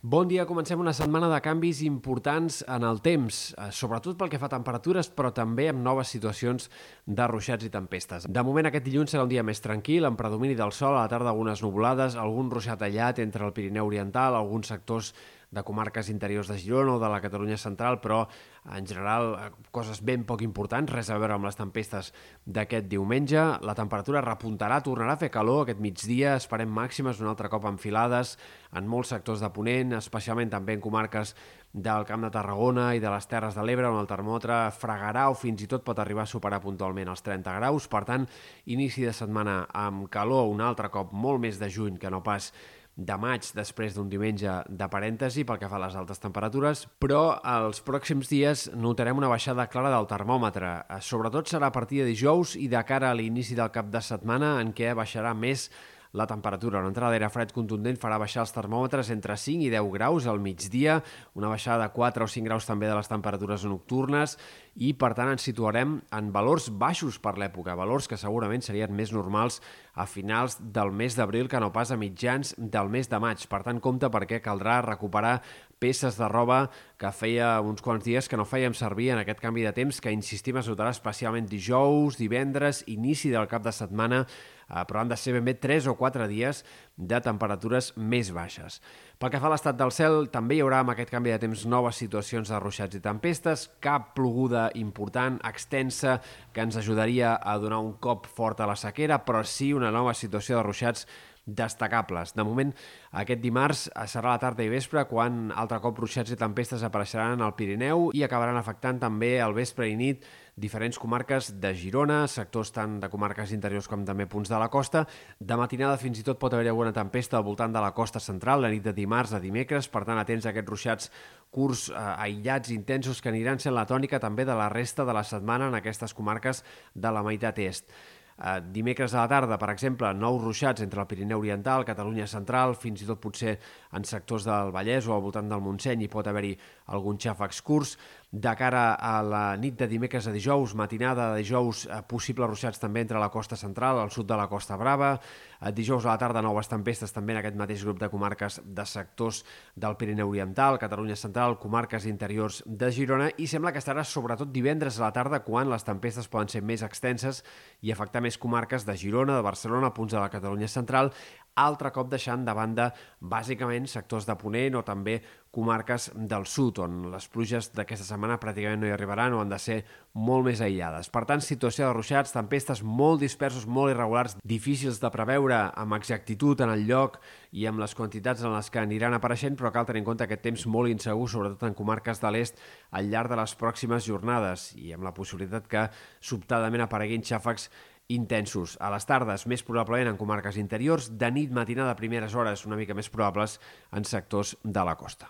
Bon dia, comencem una setmana de canvis importants en el temps, eh, sobretot pel que fa a temperatures, però també amb noves situacions de ruixats i tempestes. De moment, aquest dilluns serà un dia més tranquil, amb predomini del sol, a la tarda algunes nuvolades, algun ruixat allat entre el Pirineu Oriental, alguns sectors de comarques interiors de Girona o de la Catalunya central, però en general eh, coses ben poc importants, res a veure amb les tempestes d'aquest diumenge. La temperatura repuntarà, tornarà a fer calor aquest migdia, esperem màximes un altre cop enfilades en molts sectors de Ponent, especialment també en comarques del Camp de Tarragona i de les Terres de l'Ebre, on el termòmetre fregarà o fins i tot pot arribar a superar puntualment els 30 graus. Per tant, inici de setmana amb calor un altre cop molt més de juny que no pas de maig després d'un diumenge de parèntesi pel que fa a les altes temperatures, però els pròxims dies notarem una baixada clara del termòmetre. Sobretot serà a partir de dijous i de cara a l'inici del cap de setmana en què baixarà més la temperatura. Una entrada d'aire fred contundent farà baixar els termòmetres entre 5 i 10 graus al migdia, una baixada de 4 o 5 graus també de les temperatures nocturnes i, per tant, ens situarem en valors baixos per l'època, valors que segurament serien més normals a finals del mes d'abril que no pas a mitjans del mes de maig. Per tant, compte perquè caldrà recuperar peces de roba que feia uns quants dies que no fèiem servir en aquest canvi de temps que, insistim, es notarà especialment dijous, divendres, inici del cap de setmana, però han de ser ben bé 3 o 4 dies de temperatures més baixes. Pel que fa a l'estat del cel, també hi haurà amb aquest canvi de temps noves situacions de ruixats i tempestes, cap ploguda important, extensa, que ens ajudaria a donar un cop fort a la sequera, però sí una nova situació de ruixats destacables. De moment, aquest dimarts serà la tarda i vespre quan altre cop ruixats i tempestes apareixeran al Pirineu i acabaran afectant també al vespre i nit diferents comarques de Girona, sectors tant de comarques interiors com també punts de la costa. De matinada fins i tot pot haver-hi alguna tempesta al voltant de la costa central, la nit de dimarts a dimecres, per tant atents a aquests ruixats curts, eh, aïllats, intensos, que aniran sent la tònica també de la resta de la setmana en aquestes comarques de la meitat est. Eh, dimecres a la tarda, per exemple, nous ruixats entre el Pirineu Oriental, Catalunya Central, fins i tot potser en sectors del Vallès o al voltant del Montseny hi pot haver-hi algun xàfecs curts. De cara a la nit de dimecres a dijous, matinada de dijous, eh, possibles ruixats també entre la costa central, al sud de la Costa Brava. Eh, dijous a la tarda, noves tempestes també en aquest mateix grup de comarques de sectors del Pirineu Oriental, Catalunya Central, comarques interiors de Girona i sembla que estarà sobretot divendres a la tarda quan les tempestes poden ser més extenses i afectar més comarques de Girona, de Barcelona, punts de la Catalunya central, altre cop deixant de banda bàsicament sectors de Ponent o també comarques del sud, on les pluges d'aquesta setmana pràcticament no hi arribaran o han de ser molt més aïllades. Per tant, situació de ruixats, tempestes molt dispersos, molt irregulars, difícils de preveure amb exactitud en el lloc i amb les quantitats en les que aniran apareixent, però cal tenir en compte aquest temps molt insegur, sobretot en comarques de l'est, al llarg de les pròximes jornades i amb la possibilitat que sobtadament apareguin xàfecs intensos. A les tardes, més probablement en comarques interiors, de nit matinada a primeres hores una mica més probables en sectors de la costa.